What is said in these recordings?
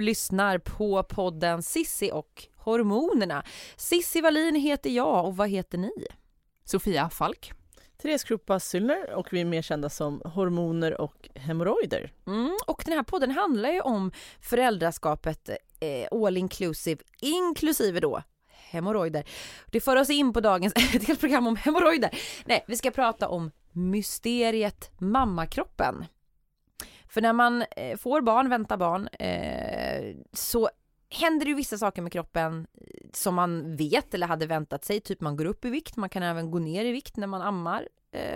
du lyssnar på podden Sissi och hormonerna. Sissi Wallin heter jag och vad heter ni? Sofia Falk. Therese Krupa Syllner och vi är mer kända som hormoner och hemorrojder. Mm, och den här podden handlar ju om föräldraskapet eh, all inclusive, inklusive då hemorrojder. Det för oss in på dagens, ett program om hemorrojder. Nej, vi ska prata om mysteriet mammakroppen. För när man eh, får barn, väntar barn, eh, så händer det ju vissa saker med kroppen eh, som man vet eller hade väntat sig. Typ man går upp i vikt, man kan även gå ner i vikt när man ammar.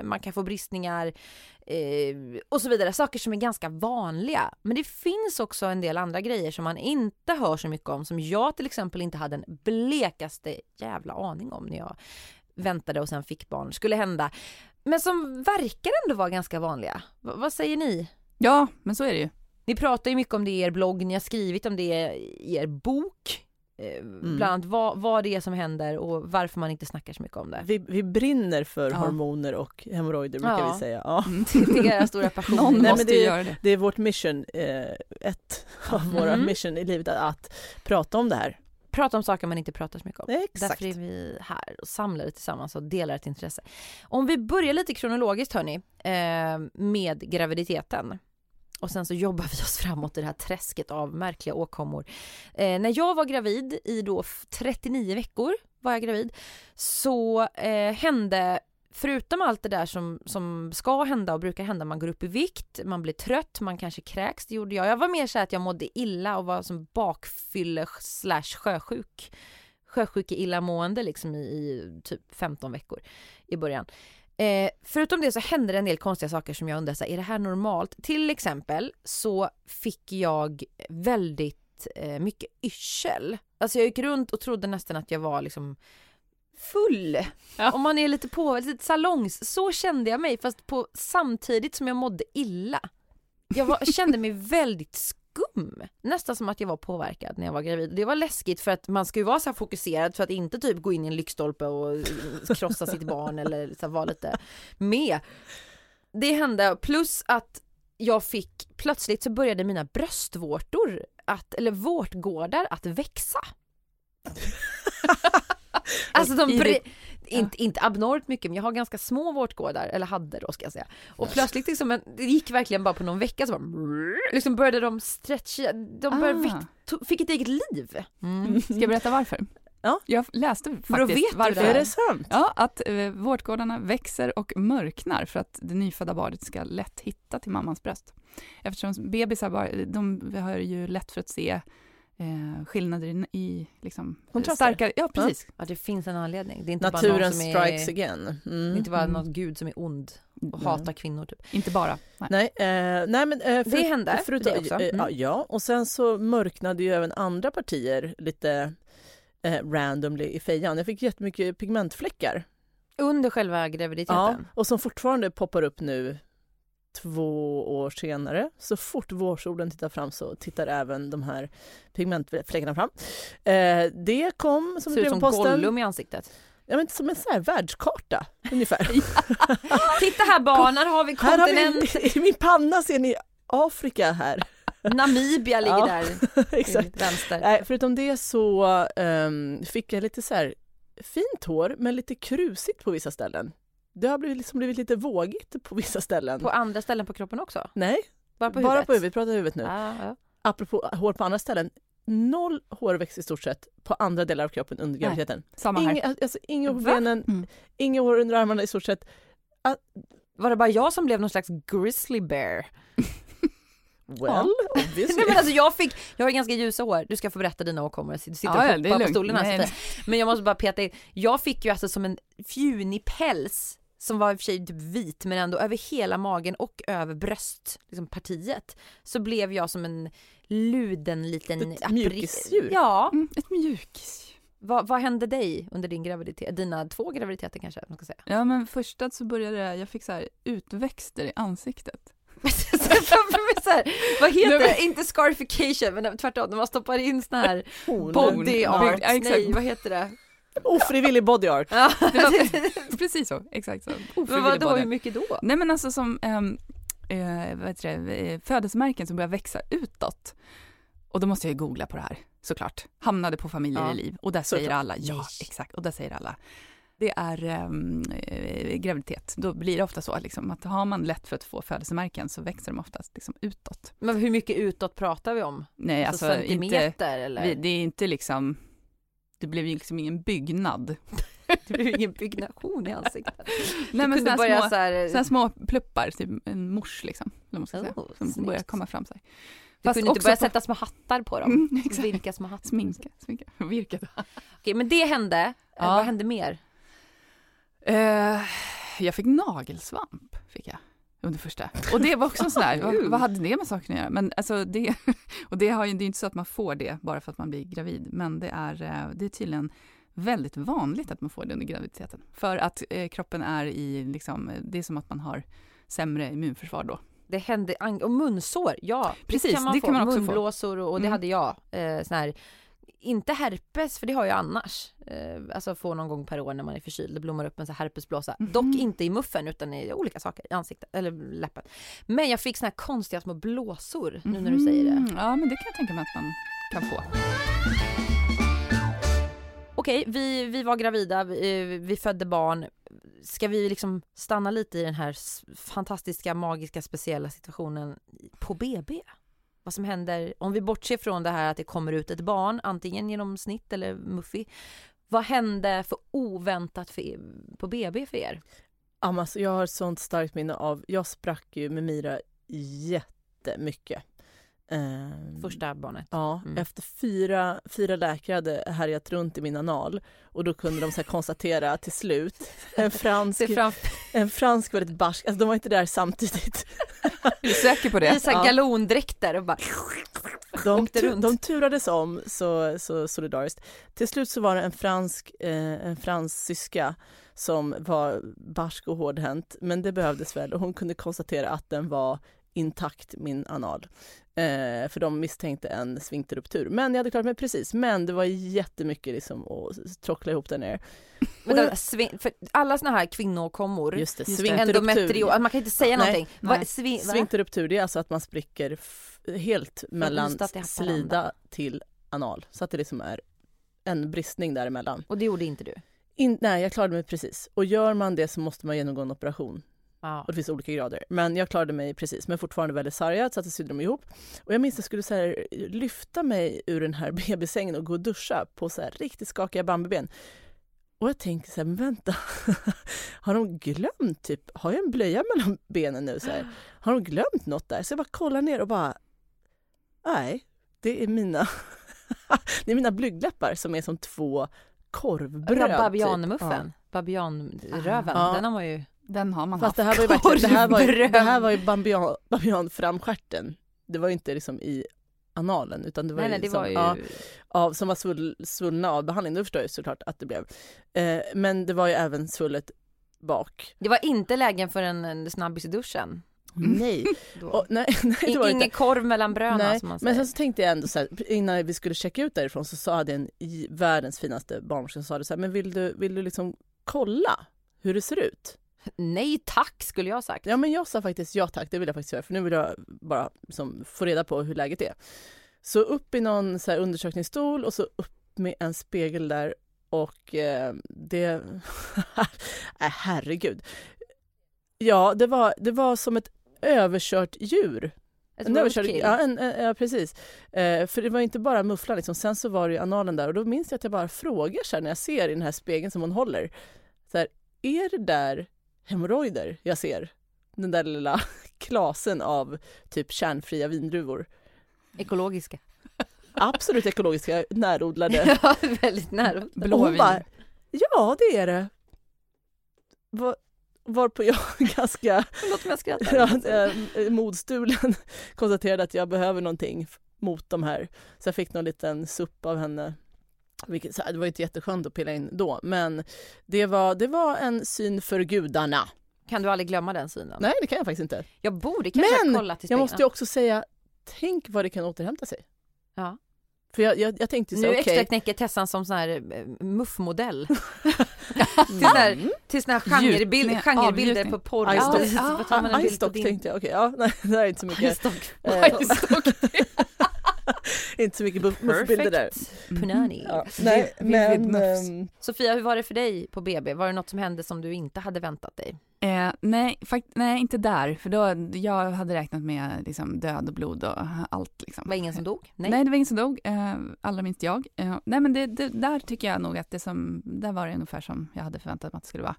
Man kan få bristningar och så vidare. Saker som är ganska vanliga. Men det finns också en del andra grejer som man inte hör så mycket om. Som jag till exempel inte hade en blekaste jävla aning om när jag väntade och sen fick barn. Skulle hända. Men som verkar ändå vara ganska vanliga. V vad säger ni? Ja, men så är det ju. Ni pratar ju mycket om det i er blogg, ni har skrivit om det i er bok. Eh, Mm. Bland annat vad, vad det är som händer och varför man inte snackar så mycket om det. Vi, vi brinner för Ja. hormoner och hemorrojder brukar Ja. vi säga. Ja. Det är era stora passion. Någon Nej, men måste det- ju göra det. Det är vårt mission, eh, ett av våra Mm. mission i livet, att prata om det här. Prata om saker man inte pratar så mycket om. Exakt. Därför är vi här och samlar det tillsammans och delar ett intresse. Om vi börjar lite kronologiskt hörni, eh, med graviditeten. Och sen så jobbar vi oss framåt i det här träsket av märkliga åkommor. Eh, när jag var gravid i då f- 39 veckor var jag gravid så eh, hände Förutom allt det där som, som ska hända och brukar hända, man går upp i vikt, man blir trött, man kanske kräks, det gjorde jag. Jag var mer så att jag mådde illa och var som bakfylle slash sjösjuk. Sjösjuke illamående liksom i, i typ 15 veckor i början. Eh, förutom det så hände det en del konstiga saker som jag undrar, så här, är det här normalt? Till exempel så fick jag väldigt eh, mycket yrsel. Alltså jag gick runt och trodde nästan att jag var liksom full. Ja. Om man är lite på, lite salongs. Så kände jag mig fast på samtidigt som jag mådde illa. Jag var, kände mig väldigt skum. Nästan som att jag var påverkad när jag var gravid. Det var läskigt för att man ska ju vara så här fokuserad för att inte typ gå in i en lyktstolpe och krossa sitt barn eller så vara lite med. Det hände plus att jag fick, plötsligt så började mina bröstvårtor att, eller vårtgårdar att växa. Alltså de ditt- inte, inte abnormt mycket men jag har ganska små vårtgårdar, eller hade då ska jag säga. Och plötsligt liksom, en, det gick verkligen bara på någon vecka så bara, liksom började de stretcha, de började Ah. to- fick ett eget liv. Mm. Ska jag berätta varför? Ja. Jag läste faktiskt vet du varför. det. Är det sant? Ja, att eh, vårtgårdarna växer och mörknar för att det nyfödda barnet ska lätt hitta till mammans bröst. Eftersom bebisar bara, de har ju lätt för att se eh, skillnader i, i liksom, Kontraster. starkare, ja precis. Ja det finns en anledning. Det är inte bara Naturen någon som strikes är, again. det Mm. är inte bara Mm. någon gud som är ond och Nej. hatar kvinnor typ. Inte bara. Nej. Nej, eh, nej men eh, Det hände, förutom, det också. eh, Mm. ja, ja, och sen så mörknade ju även andra partier lite eh, randomly i fejan. Jag fick jättemycket pigmentfläckar. Under själva graviditeten. Ja, och som fortfarande poppar upp nu två år senare. Så fort vårsolen tittar fram så tittar även de här pigmentfläckarna fram. Eh, det kom som Ser ut som posten. Gollum i ansiktet. Ja, men som en sån här världskarta ungefär. Titta här barn, här har vi har kontinent. vi, I min panna ser ni Afrika här. Namibia ligger Ja, där Exakt. vänster. Nej, förutom det så ehm, fick jag lite så här fint hår men lite krusigt på vissa ställen. Det har blivit, liksom blivit lite vågigt på vissa ställen. På andra ställen på kroppen också? Nej, Bara på Bara huvudet? på huvudet, vi pratar huvudet nu. Ja, ja. Apropå hår på andra ställen, noll hårväxt i stort sett på andra delar av kroppen under graviditeten. Samma här. Inga, alltså, inga hår på benen, Mm. inga hår under armarna i stort sett. Var det bara jag som blev någon slags grizzly bear? Well, obviously. Nej men alltså jag fick, jag har ganska ljusa hår, du ska få berätta dina åkommor, du sitter och Ja, ja, hoppar det är på stolen här. Men jag måste bara peta in, jag fick ju alltså som en fjunig päls som var i och för sig typ vit men ändå över hela magen och över bröstpartiet liksom partiet, så blev jag som en luden liten Ett mjukisdjur. Ja, Mm, ett mjukis. vad, vad hände dig under din graviditet? Dina två graviditeter kanske man ska säga. Ja men första så började jag, fick så här utväxter i ansiktet. Så här, vad heter det? Inte scarification men tvärtom när man stoppar in såna här body art, nej vad heter det? Ofrivillig body art. Ja. Var, precis så, exakt så. Men Ofrivillig vadå, body. hur mycket då? Nej men alltså som äh, vad heter det, eh, födelsemärken som börjar växa utåt. Och då måste jag ju googla på det här såklart. Hamnade på familjer Ja. i liv och där säger Såklart. alla, ja Nej. exakt, och där säger alla. Det är eh, graviditet, då blir det ofta så liksom, att har man lätt för att få födelsemärken så växer de oftast liksom utåt. Men hur mycket utåt pratar vi om? Nej Alltså, alltså inte, centimeter eller? vi, det är inte liksom, det blev ju liksom ingen byggnad. Det ju ingen byggnation i ansiktet. Nej men sådana små, så här, såna små pluppar, typ en mors liksom, ska säga, Oh, som snyggt. börjar komma fram sig. du kunde inte börja på- sätta små hattar på dem. Mm, exakt. Vilka små hattar? Sminka, sminka, virket. Okej, men det hände. Eh, Ja. Vad hände mer? Eh, jag fick nagelsvamp, fick jag. Under första. Och det var också en sån här, vad, vad hade det med saken att göra? Men alltså det, och det, har ju, det är inte så att man får det bara för att man blir gravid, men det är, eh, det är tydligen väldigt vanligt att man får det under graviditeten. För att eh, kroppen är i, liksom, det är som att man har sämre immunförsvar då. Det hände, och munsår, ja. Precis, kan man det få. kan man också. Munblåsor och, och det Mm. hade jag. Eh, sån här, inte herpes, för det har jag annars. Eh, alltså få någon gång per år när man är förkyld, det blommar upp en här herpesblåsa. Mhm. Dock inte i muffen utan i olika saker, i ansiktet eller läppen. Men jag fick såna här konstiga små blåsor nu när du säger det. Mm, Ja, men det kan jag tänka mig att man kan få. Okej, vi, vi var gravida, vi, eh, vi födde barn. Ska vi liksom stanna lite i den här fantastiska, magiska, speciella situationen på BB? Vad som händer, om vi bortser från det här att det kommer ut ett barn, antingen genom snitt eller muffi. Vad hände för oväntat för, er- på BB för er? Alltså, jag har ett sånt starkt minne av, jag sprack ju med Mira jättemycket. Ehm, Första barnet. Ja, Mm. efter fyra, fyra läkare hade härjat runt i min anal och då kunde de så konstatera till slut en fransk, en fransk väldigt barsk, alltså de var inte där samtidigt. Är du säker på i det? här Ja. galondräkter och bara De, tu, runt. de turades om så, så solidariskt. Till slut så var det en fransk, eh, en fransyska som var barsk och hårdhänt, men det behövdes väl och hon kunde konstatera att den var intakt, min anal. Eh, för de misstänkte en sfinkterruptur. Men jag hade klarat mig precis. Men det var jättemycket liksom att trockla ihop där nere. Men jag- svin, för alla såna här kvinnokommor, Just det, Just man kan inte säga Nej, någonting. nej. Svin? Sfinkterruptur det är alltså att man spricker helt mellan slida till anal. Så att det liksom är en bristning däremellan. Och det gjorde inte du? In, nej, jag klarade mig precis. Och gör man det så måste man genomgå en operation. Ja. Och det finns olika grader. Men jag klarade mig precis, men fortfarande väldigt sargad så att det sydde dem ihop. Och jag minns att jag skulle så här, lyfta mig ur den här bebissängen och gå och duscha på så här riktigt skakiga bambuben. Och jag tänker så här, men vänta, har de glömt typ, har jag en blöja mellan benen nu så här? Har de glömt något där? Så jag bara kollar ner och bara, nej, det är mina, det är mina blygdläppar som är som två korvbröd. typ. Babianmuffen, babianröven, Ja. den har man ju Den har man Fast haft. det här var ju verkligen, det här var ju, det här var ju babian, babianframstjärten. Det var ju inte liksom i analen utan det var Nej ju, nej det som, var ju ja, av, som var svull, svullna av behandling. Då förstår jag såklart att det blev. Eh, men det var ju även svullet bak. Det var inte lägen för en, en snabbis i duschen Mm. Nej, och, nej, nej det var det Ingen inte. korv mellan bröna Nej, som man men säger. sen så tänkte jag ändå så här, innan vi skulle checka ut därifrån så sa det en i världens finaste barnmorska som sa det så här, men vill du, vill du liksom kolla hur det ser ut? Nej tack skulle jag ha sagt. Ja men jag sa faktiskt ja tack, det vill jag faktiskt göra för nu vill jag bara liksom få reda på hur läget är. Så upp i någon så här undersökningsstol och så upp med en spegel där och eh, det... äh, herregud. Ja, det var, det var som ett överkört djur. Ett En överkörd, ja, en, en, ja, precis. Eh, för det var inte bara mufflan, liksom. sen så var det ju analen där och då minns jag att jag bara frågar så här, när jag ser i den här spegeln som hon håller. Så här, är det där hemorrojder jag ser? Den där lilla klasen av typ kärnfria vindruvor. Ekologiska. Absolut ekologiska, närodlade. ja, väldigt nära. Och Blå hon vin. bara, ja det är det. Var, varpå jag ganska skrattar. ja, eh, modstulen konstaterade att jag behöver någonting mot de här. Så jag fick någon liten supp av henne. Vilket, så här, det var ju inte jätteskönt att pilla in då, men det var, det var en syn för gudarna. Kan du aldrig glömma den synen? Nej, det kan jag faktiskt inte. Jag borde kanske Men ha kollat i Jag måste ju också säga, tänk vad det kan återhämta sig. Ja. För jag, jag, jag tänkte så Nu här, okej. extra knäcker Tessan som sån här eh, muffmodell. till sån här, Mm. till sån här genrebild, genrebilder på porr. Istock. Ah, din- tänkte jag, okej, ja, nej, det där är inte så mycket, Istock. inte så mycket muffbilder där. Perfect. Punani. Ja, nej, men ehm, Sofia, hur var det för dig på BB? Var det något som hände som du inte hade väntat dig? Eh, nej, fakt- nej, inte där. För då, jag hade räknat med liksom, död och blod och allt. Liksom. Det var ingen som dog? Nej. det var ingen som dog. Eh, allra minst jag. Eh, nej, men det, det, där tycker jag nog att det som, där var det ungefär som jag hade förväntat mig att det skulle vara.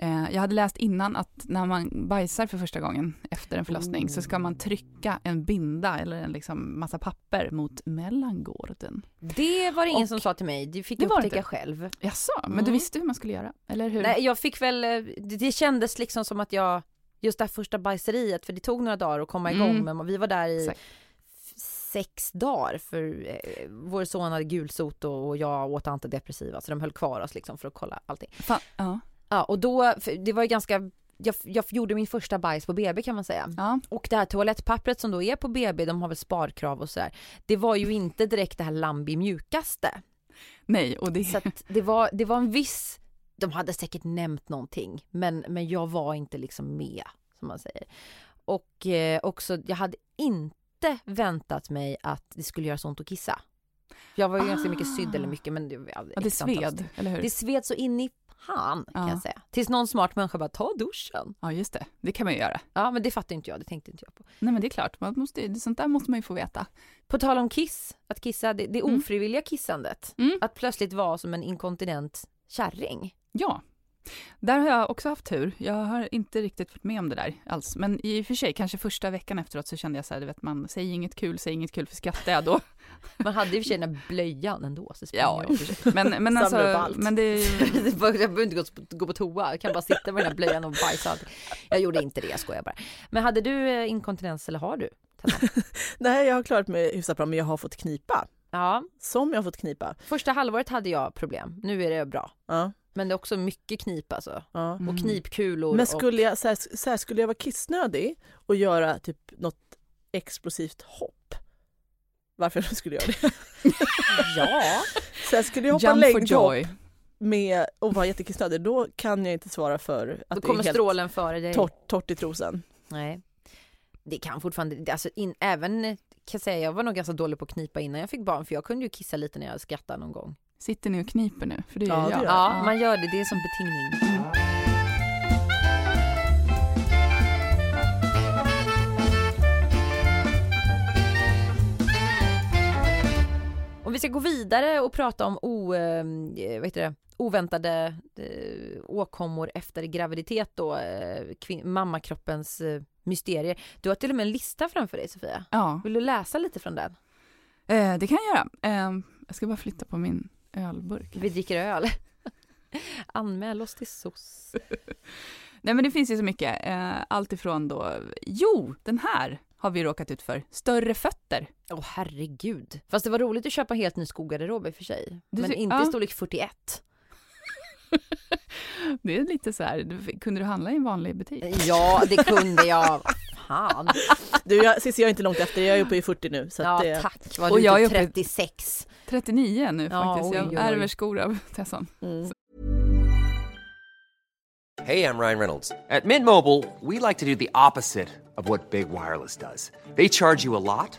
Eh, jag hade läst innan att när man bajsar för första gången efter en förlossning så ska man trycka en binda eller en liksom massa papper mot mellangården. Det var det ingen Och- som sa till mig. Det fick Det jag upptäcka inte. själv. Jaså, men Mm. du visste hur man skulle göra? Eller hur? Nej, jag fick väl, eh, det, kändes liksom som att jag, just det här första bajseriet, för det tog några dagar att komma igång, Mm. men vi var där i Exakt. sex dagar för eh, vår son hade gulsot och, och jag åt antidepressiva så de höll kvar oss liksom för att kolla allting. Fan, ja. Ja och då, det var ju ganska jag, jag gjorde min första bajs på BB kan man säga. ja. Och det här toalettpappret som då är på BB, de har väl sparkrav och sådär. Det var ju inte direkt det här Lambi mjukaste. Nej, och det... Så att det var, det var en viss, de hade säkert nämnt någonting, men, men jag var inte liksom med, som man säger. Och eh, också, jag hade inte väntat mig att det skulle göra så ont att kissa. Jag var ju ganska mycket sydd eller mycket, men det, ja, det sved, eller hur? Det sved så in i fan kan Ja. jag säga. Tills någon smart människa bara, ta duschen. Ja, just det. Det kan man ju göra. Ja, men det fattar inte jag, det tänkte inte jag på. Nej, men det är klart. Man måste, sånt där måste man ju få veta. På tal om kiss, att kissa, det, det Mm. ofrivilliga kissandet. Mm. Att plötsligt vara som en inkontinent kärring. Ja, där har jag också haft tur. Jag har inte riktigt varit med om det där alls. Men i och för sig, kanske första veckan efteråt så kände jag så här, du vet man säger inget kul, säger inget kul, för skrattar jag då? Man hade i och för sig den här blöjan ändå. Så Ja, i och för sig. Men, men alltså, allt. men det är ju... jag behöver inte gå, gå på toa, jag kan bara sitta med den här blöjan och bajsa. Jag gjorde inte det, jag skojar bara. Men hade du eh, inkontinens eller har du? Nej, jag har klarat mig hyfsat bra, men jag har fått knipa. Ja, Som jag har fått knipa. första halvåret hade jag problem. Nu är det bra. Ja, Men det är också mycket knip alltså. ja. Mm. Och knipkulor. Men skulle jag, så här, så här, skulle jag vara kissnödig och göra typ något explosivt hopp, varför jag skulle göra det? Ja. Så här, skulle jag hoppa Jump for joy. med och vara jättekissnödig, då kan jag inte svara för att Då det kommer är helt strålen före dig. torrt, torrt i trosan. Nej. Det kan fortfarande, alltså in, även kan jag säga, jag var nog ganska dålig på att knipa innan jag fick barn för jag kunde ju kissa lite när jag skrattade någon gång. Sitter ni och kniper nu? För det gör Ja, det jag. gör jag. Ja, man gör det, det är som betingning. Om vi ska gå vidare och prata om o, eh, vad heter det, oväntade eh, åkommor efter graviditet då, eh, mammakroppens mysterier. Du har till och med en lista framför dig Sofia. Ja, Vill du läsa lite från den? eh, det kan jag göra. Eh, jag ska bara flytta på min ölburk. Vi dricker öl. Anmäl oss till SOS. Nej men det finns ju så mycket. Eh, allt ifrån då, jo, den här har vi råkat ut för. Större fötter. Åh herregud. Fast det var roligt att köpa helt ny skogarderob i och för sig. Du Men inte ja. storlek 41. Det är lite så här, kunde du handla i en vanlig butik? Ja, det kunde jag. Fan. Du, jag, Cissi, jag är inte långt efter, jag är uppe i 40 nu. Så Ja, att det, tack. Var Och du jag är typ uppe- 36? 39 nu Ja, faktiskt. oj, jag oj, oj. ärver skor av Tessan. mm. Hey, I'm Ryan Reynolds. At Mint Mobile, we like to do the opposite of what Big Wireless does. They charge you a lot,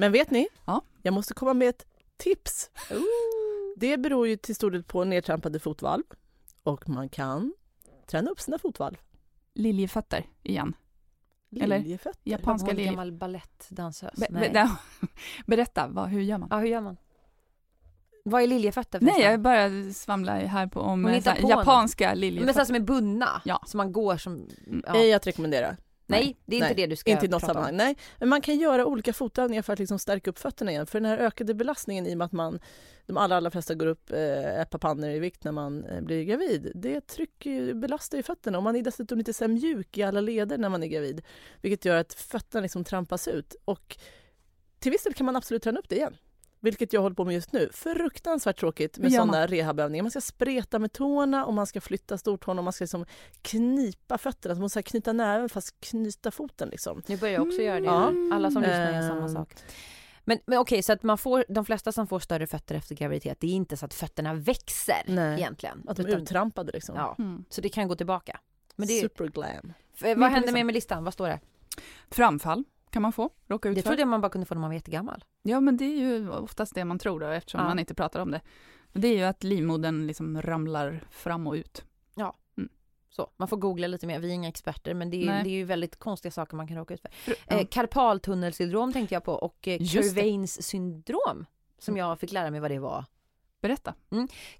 Men vet ni? Ja. Jag måste komma med ett tips. Det beror ju till stor del på nedtrampade fotvalv och man kan träna upp sina fotvalv. Liljefötter igen. Eller? Liljefötter. Japanska Hon är lilje... gammal balettdansös. Be, be, berätta, vad, hur gör man? Ja, hur gör man? Vad är liljefötter Nej, jag bara svamlar här på om så japanska Men så liljefötter. här som är bundna, Ja. så man går som... Ja. Ej att rekommendera. Nej, det är inte Nej, det du ska Inte prata sammanhang. om. Nej, men man kan göra olika fotövningar för att liksom stärka upp fötterna igen. För den här ökade belastningen i och med att man, de allra, allra flesta går upp eh, ett par pannor i vikt när man eh, blir gravid. Det trycker belastar ju fötterna och man är dessutom lite så mjuk i alla leder när man är gravid. Vilket gör att fötterna liksom trampas ut. Och till viss del kan man absolut träna upp det igen. Vilket jag håller på med just nu. Fruktansvärt tråkigt med sådana rehabövningar. Man ska spreta med tårna och man ska flytta stortårna och man ska liksom knipa fötterna. Så man ska knyta näven fast knyta foten liksom. Nu börjar jag också göra det. Ja. Alla som lyssnar gör samma Ehm. sak. Men, men okej, så att man får, de flesta som får större fötter efter graviditet, det är inte så att fötterna växer Nej. egentligen. Att de är utan- uttrampade liksom. Ja, Mm. så det kan gå tillbaka. Men det, Superglam. vad händer listan. med, med listan? Vad står det? Framfall kan man få, råka ut Det trodde jag man bara kunde få när man var jättegammal. Ja, men det är ju oftast det man tror då, eftersom Ja. man inte pratar om det. Det är ju att livmodern liksom ramlar fram och ut. Så, man får googla lite mer, vi är inga experter men det är, det är ju väldigt konstiga saker man kan råka ut för. Ja. Eh, karpaltunnelsyndrom tänkte jag på och eh. Kervains syndrom som jag fick lära mig vad det var. Berätta.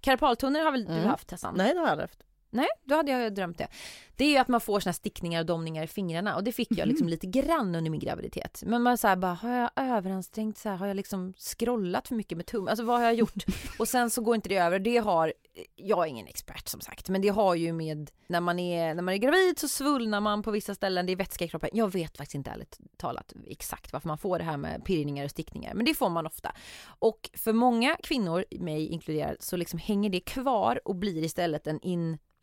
Karpaltunnel har väl du Mm. haft Tessan? Nej, det har jag aldrig haft. Nej, då hade jag drömt det. Det är ju att man får såna stickningar och domningar i fingrarna och det fick jag liksom lite grann under min graviditet. Men man säger bara, har jag överansträngt så här, har jag liksom scrollat för mycket med tum? Alltså vad har jag gjort? och sen så går inte det över. Det har, jag är ingen expert som sagt, men det har ju med när man är, när man är gravid så svullnar man på vissa ställen, det är vätska i kroppen. Jag vet faktiskt inte ärligt talat exakt varför man får det här med pirrningar och stickningar, men det får man ofta. Och för många kvinnor, mig inkluderad, så liksom hänger det kvar och blir istället en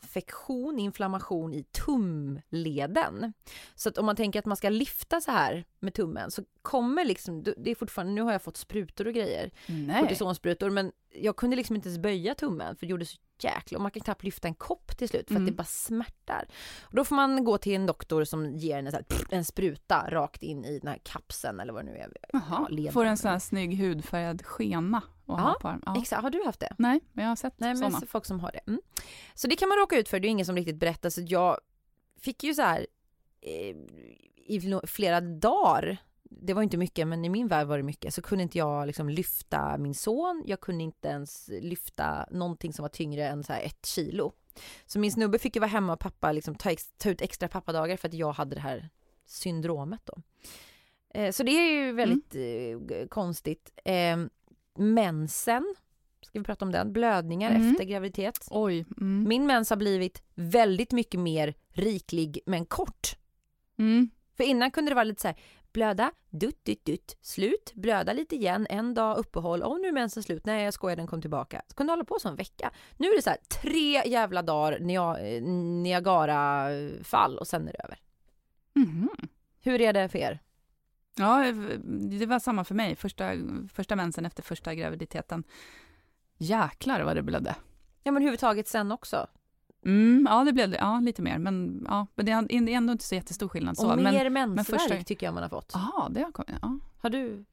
infektion, inflammation i tumleden. Så att om man tänker att man ska lyfta så här med tummen så kommer liksom, det är fortfarande, nu har jag fått sprutor och grejer, Nej. kortisonsprutor, men jag kunde liksom inte ens böja tummen för det gjorde så jäkla, och man kan knappt lyfta en kopp till slut för Mm. att det bara smärtar. Och då får man gå till en doktor som ger en, så här, en spruta rakt in i den här kapseln eller vad det nu är. Jaha, får en sån här snygg hudfärgad skena och ha på arm. Ja. Exakt, har du haft det? Nej, men jag har sett Nej, men såna. så folk som har det. Mm. Så det kan man råka ut för, det är ingen som riktigt berättar. Så jag fick ju så här eh, i fl- flera dagar, det var inte mycket, men i min värld var det mycket, så kunde inte jag liksom lyfta min son. Jag kunde inte ens lyfta någonting som var tyngre än så ett kilo. Så min snubbe fick ju vara hemma och pappa liksom ta, ex- ta ut extra pappadagar för att jag hade det här syndromet då. Eh, så det är ju väldigt eh, konstigt. Eh, mensen, ska vi prata om den? Blödningar Mm. efter graviditet. Oj. Mm. Min mens har blivit väldigt mycket mer riklig men kort. Mm. För innan kunde det vara lite så här blöda, dutt, dutt, dutt, slut, blöda lite igen, en dag uppehåll, om nu är mensen slut, nej jag skojar den kom tillbaka. Så kunde hålla på så en vecka. Nu är det så här tre jävla dagar Nia- Niagara-fall och sen är det över. Mhm. Hur är det för er? Ja, det var samma för mig. Första, första mensen efter första graviditeten. Jäklar vad det blödde. Ja men överhuvudtaget sen också. Mm, ja, det blev det. Ja, lite mer. Men, ja, men det är det ändå inte så jättestor skillnad. Så. Och men, mer mensvärk första- tycker jag man har fått. ja, det har kommit. Ja. Har du?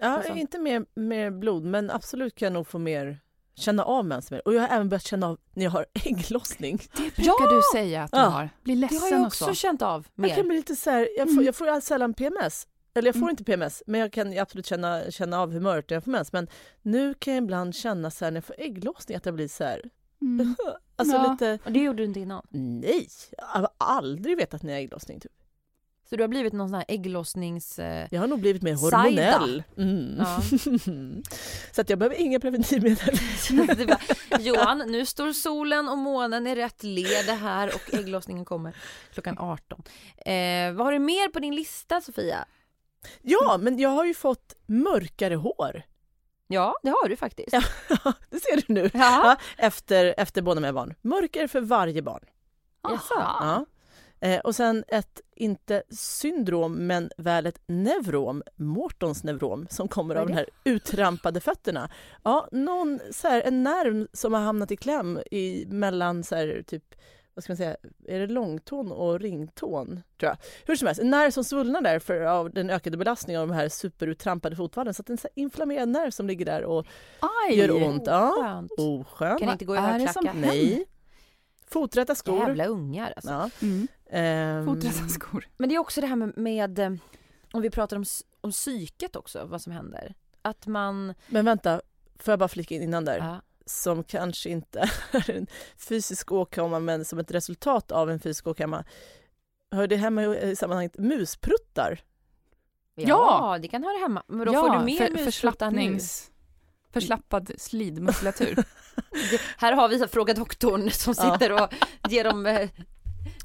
Ja, Och så. inte mer, mer blod, men absolut kan jag nog få mer känna av mens mer. Och jag har även börjat känna av när jag har ägglossning. Det brukar du säga att du Ja. har. Blir Det ledsen har jag och också så. känt av Jag kan mer. bli lite så här, jag får, Mm. jag får allt sällan PMS. Eller jag får Mm. inte PMS, men jag kan absolut känna, känna av humöret när jag får mens. Men nu kan jag ibland känna så här när jag får ägglossning att jag blir så här, Mm. alltså Ja. lite, Och det gjorde du inte innan. nej, jag har aldrig vetat när jag har ägglossning typ. Så du har blivit någon sån här ägglossnings... Eh, Jag har nog blivit mer hormonell. Mm. ja. Så att jag behöver inga preventivmedel. Bara, Johan, nu står solen och månen i rätt led här och ägglossningen kommer klockan 18. Eh, vad har du mer på din lista Sofia? Ja, men jag har ju fått mörkare hår. Ja, det har du faktiskt. Ja. det ser du nu. Ja. Efter, efter båda mina barn. Mörkare för varje barn. Jaså? Ja. Eh, och sen ett, inte syndrom, men väl ett neurom, Mortons neurom, som kommer av de här uttrampade fötterna. Ja, någon, så här, en nerv som har hamnat i kläm i, mellan så här, typ, vad ska man säga, är det långtån och ringtån? Tror jag. Hur som helst, en nerv som svullnar där för, av den ökade belastningen av de här superuttrampade fotvallen. Så att det är en så inflammerad nerv som ligger där och Aj! gör ont. Ja, Skönt. oskönt. Kan inte gå i högklackat. Nej. Foträtta skor. Jävla ungar alltså. Ja. Mm. Ehm, Foträtta skor. Men det är också det här med, med eh, om vi pratar om, om psyket också, vad som händer. Att man... Men vänta, får jag bara flika in innan där? Ja, Som kanske inte är en fysisk åkomma men som ett resultat av en fysisk åkomma. Hör det hemma i sammanhanget muspruttar? ja, Ja. det kan höra hemma. Men då ja, får du mer för, nu. förslappnings... Förslappad slidmuskulatur. Det, här har vi Fråga doktorn som sitter och ger dem eh,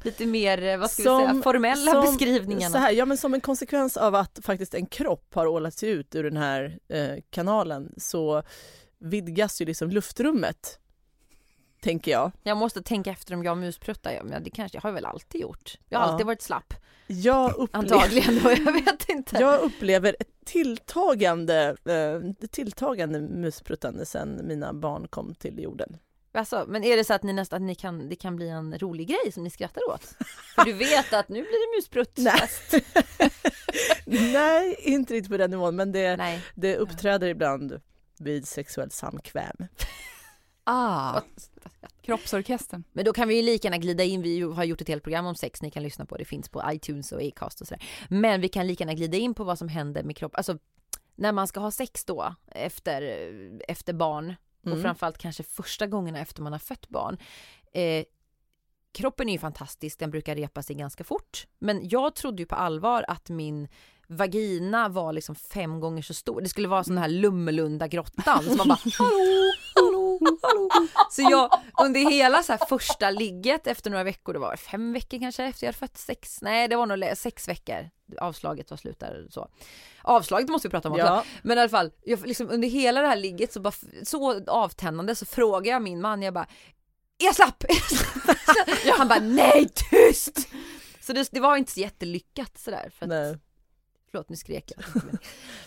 lite mer, eh, vad ska vi säga, Som- formella som- beskrivningarna. Så här, ja, men som en konsekvens av att faktiskt en kropp har ålat sig ut ur den här eh, kanalen så vidgas ju liksom luftrummet, tänker jag. Jag måste tänka efter om jag muspruttar, ja, men det kanske jag har väl alltid gjort. Jag har Ja. alltid varit slapp, Jag upplever, antagligen, jag vet inte. jag upplever ett tilltagande, eh, tilltagande muspruttande sen mina barn kom till jorden. Alltså, men är det så att ni nästan, att ni kan, det kan bli en rolig grej som ni skrattar åt? För du vet att nu blir det musprutt. Nej. Nej, inte riktigt på den nivån, men det, Nej. det uppträder ibland vid sexuellt samkväm. ah, kroppsorkestern. Men då kan vi ju lika gärna glida in, vi har gjort ett helt program om sex, ni kan lyssna på det, finns på iTunes och Acast och sådär. Men vi kan lika gärna glida in på vad som händer med kropp, alltså när man ska ha sex då efter, efter barn och Mm. framförallt kanske första gångerna efter man har fött barn. Eh, kroppen är ju fantastisk, den brukar repa sig ganska fort. Men jag trodde ju på allvar att min vagina var liksom fem gånger så stor. Det skulle vara sån här Lummelunda grottan. Så man bara hallå, hallå, hallå. Så jag under hela så här första ligget efter några veckor, det var fem veckor kanske efter jag hade fött sex, nej det var nog sex veckor. Avslaget var slut där så. Avslaget måste vi prata om också. Ja, Men i alla fall, jag, liksom, under hela det här ligget så, bara, så avtändande så frågar jag min man, jag bara Är jag slapp? Är jag slapp? Han bara nej tyst! Så det, det var inte så jättelyckat sådär. För att, nej. Förlåt nu skrek jag.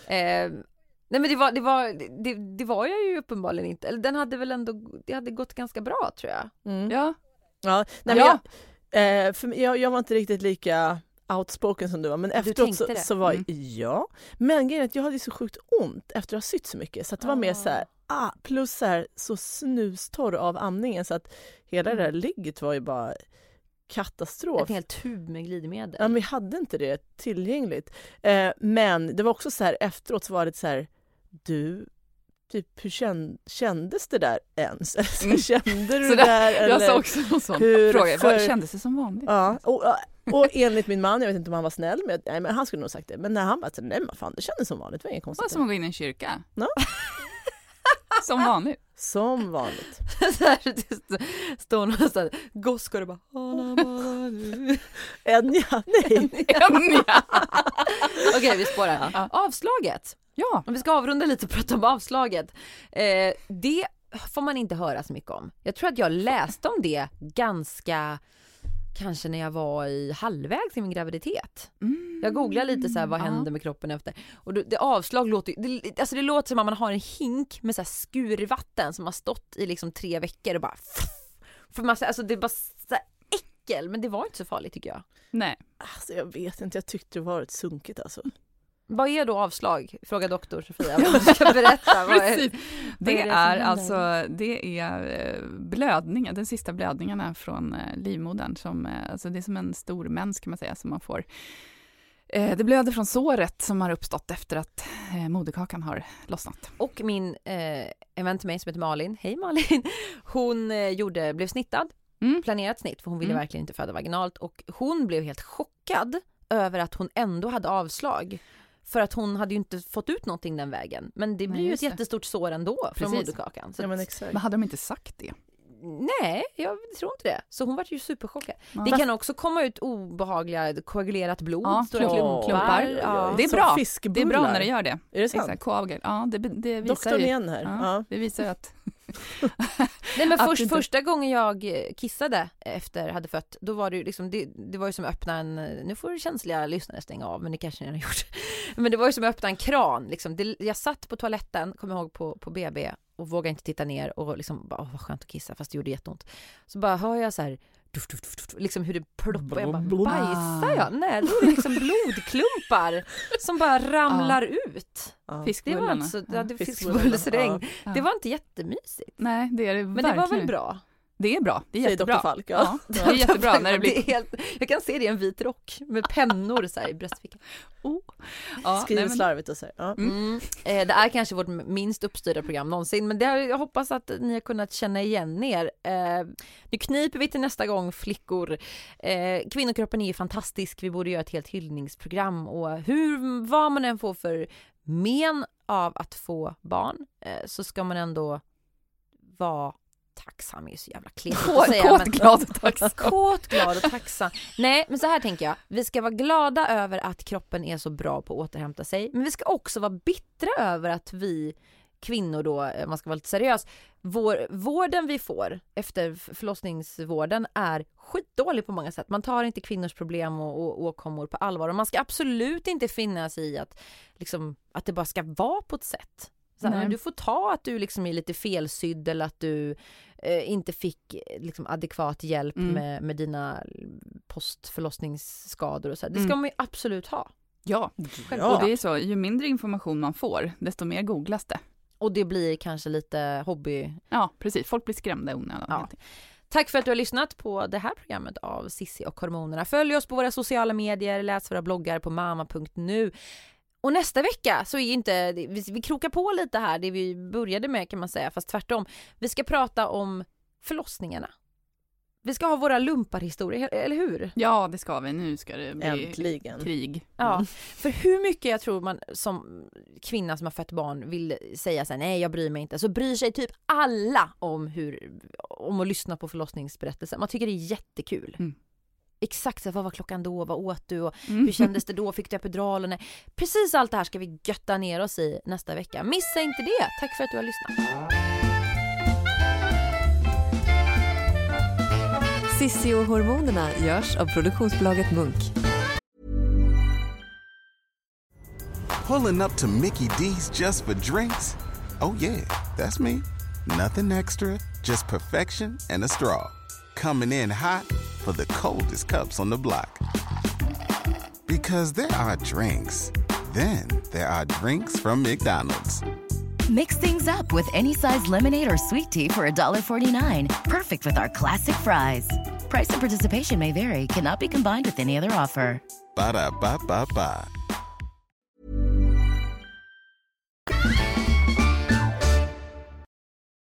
Eh, nej men det var, det var, det, det var jag ju uppenbarligen inte. Eller den hade väl ändå, det hade gått ganska bra tror jag. Mm. Ja. Ja, nej, men Ja. jag, eh, för mig- jag, jag var inte riktigt lika outspoken som du var, men efteråt så, så var Mm. ja. Men grejen är att jag hade så sjukt ont efter att ha sytt så mycket så att det var mer så här, ah, plus så här så snustorr av andningen så att hela det där ligget var ju bara katastrof. En hel tub med glidmedel. Ja, men vi hade inte det tillgängligt. Eh, men det var också så här efteråt så var det så här, du, typ hur känn, kändes det där ens? Alltså, Mm. Kände du det där? Jag eller? sa också en sån hur fråga. för- Kändes det som vanligt? Ja, och, och enligt min man, jag vet inte om han var snäll, men, nej, men han skulle nog sagt det. Men när han bara, nej men fan det kändes som vanligt, det var inget Det var konstigt. som att gå in i en kyrka. Ja. som vanligt. Som vanligt. så här, det står någon sån goskor och bara. Enya, nej. Enya. Okej vi spårar. Ja. Avslaget. Ja. Om vi ska avrunda lite och prata om avslaget. Eh, det får man inte höra så mycket om. Jag tror att jag läste om det ganska kanske när jag var i halvvägs i min graviditet. Mm. Jag googlade lite så här, vad Ja. händer med kroppen efter. Och det, det avslag låter ju- det, alltså det låter som att man har en hink med så här skurvatten som har stått i liksom tre veckor och bara för man, alltså det är bara så äckel men det var inte så farligt tycker jag. Nej. Alltså, jag vet inte, jag tyckte det var ett sunkigt alltså. Vad är då avslag? Fråga doktor Sofia. Vad du ska berätta. Vad är, Det är är alltså, det är eh, blödningar, den sista blödningarna från eh, livmodern. Som, eh, alltså det är som en stor mens kan man säga som man får. Det blöder från såret som har uppstått efter att moderkakan har lossnat. Och min, eh, en vän till mig som heter Malin, hej Malin, hon gjorde, blev snittad, Mm. planerat snitt för hon ville Mm. verkligen inte föda vaginalt och hon blev helt chockad över att hon ändå hade avslag. För att hon hade ju inte fått ut någonting den vägen. Men det Nej, blir ju ett det. jättestort sår ändå från Precis. moderkakan. Så Ja, men exakt. Men hade de inte sagt det? Nej, jag tror inte det. Så hon var ju superchockad. Ja. Det kan också komma ut obehagliga koagulerat blod, Ja, stora klump- klumpar. Ja. Det är Som bra. fiskbullar. Det är bra när det gör det. Är det sant? Exakt, koagel. Ja, det, det visar Doktorn ju. igen här. Ja, Ja. Det visar ju att... Nej men först, inte- första gången jag eh, kissade efter hade fött, då var det ju liksom, det, det var ju som att öppna en, nu får känsliga lyssnare stänga av men det kanske ni har gjort. Men det var ju som att öppna en kran liksom. Det, jag satt på toaletten, kommer ihåg på, på BB och vågade inte titta ner och liksom bara, åh vad skönt att kissa fast det gjorde jätteont. Så bara hör jag så här Duff, duff, duff, liksom hur det ploppar. Jag bara, bajsar jag? Nej, då är det liksom blodklumpar som bara ramlar ut. Det var alltså, ja, det fiskbullsregn. Det var inte jättemysigt. Nej, det är det Men det var väl bra? Det är bra. Det är Säger jättebra. Falk. Ja, Ja. det är jättebra när det blir... är helt, jag kan se det i en vit rock med pennor så här i bröstfickan. Oh. Ja, Skriver men- slarvigt och så. här. Ja. Mm. Eh, det är kanske vårt minst uppstyrda program någonsin men det har, jag hoppas att ni har kunnat känna igen er. Eh, nu kniper vi till nästa gång flickor. Eh, kvinnokroppen är fantastisk, vi borde göra ett helt hyllningsprogram och hur, vad man än får för men av att få barn så ska man ändå vara tacksam, är ju så jävla kletigt att säga. kåt, men- glad och tacksam. Kåt, glad och tacksam. Nej, men så här tänker jag. Vi ska vara glada över att kroppen är så bra på att återhämta sig. Men vi ska också vara bittra över att vi kvinnor då, om man ska vara lite seriös, vår, vården vi får efter förlossningsvården är skitdålig på många sätt. Man tar inte kvinnors problem och, och åkommor på allvar och man ska absolut inte finna sig i att, liksom, att det bara ska vara på ett sätt. Så här, du får ta att du liksom är lite felsydd eller att du eh, inte fick eh, liksom, adekvat hjälp Mm. med, med dina postförlossningsskador och så. här. Det ska Mm. man ju absolut ha. Ja, Ja. och det är så. Ju mindre information man får, desto mer googlas det. Och det blir kanske lite hobby. Ja, precis. Folk blir skrämda i onödan. Ja. Tack för att du har lyssnat på det här programmet av Sissi och hormonerna. Följ oss på våra sociala medier, läs våra bloggar på mamma.nu. Och nästa vecka så är inte, vi, vi krokar på lite här, det vi började med kan man säga, fast tvärtom. Vi ska prata om förlossningarna. Vi ska ha våra lumparhistorier, eller hur? ja, det ska vi. Nu ska det bli Äntligen. krig. Ja, för hur mycket jag tror man som kvinna som har fött barn vill säga så här, nej jag bryr mig inte, så bryr sig typ alla om hur, om att lyssna på förlossningsberättelser. Man tycker det är jättekul. Mm. Exakt så här, vad var klockan då, vad åt du och Mm. hur kändes det då, fick du epidural och nej. Precis allt det här ska vi götta ner oss i nästa vecka. Missa inte det! Tack för att du har lyssnat. Sissi och hormonerna görs av produktionsbolaget Munk. Pulling up to Mickey D's just for drinks? Oh, yeah, that's me. Nothing extra, just perfection and a straw. Coming in hot for the coldest cups on the block. Because there are drinks, then there are drinks from McDonald's. Mix things up with any size lemonade or sweet tea for $1.49. Perfect with our classic fries. Price and participation may vary, cannot be combined with any other offer. Ba da ba ba ba.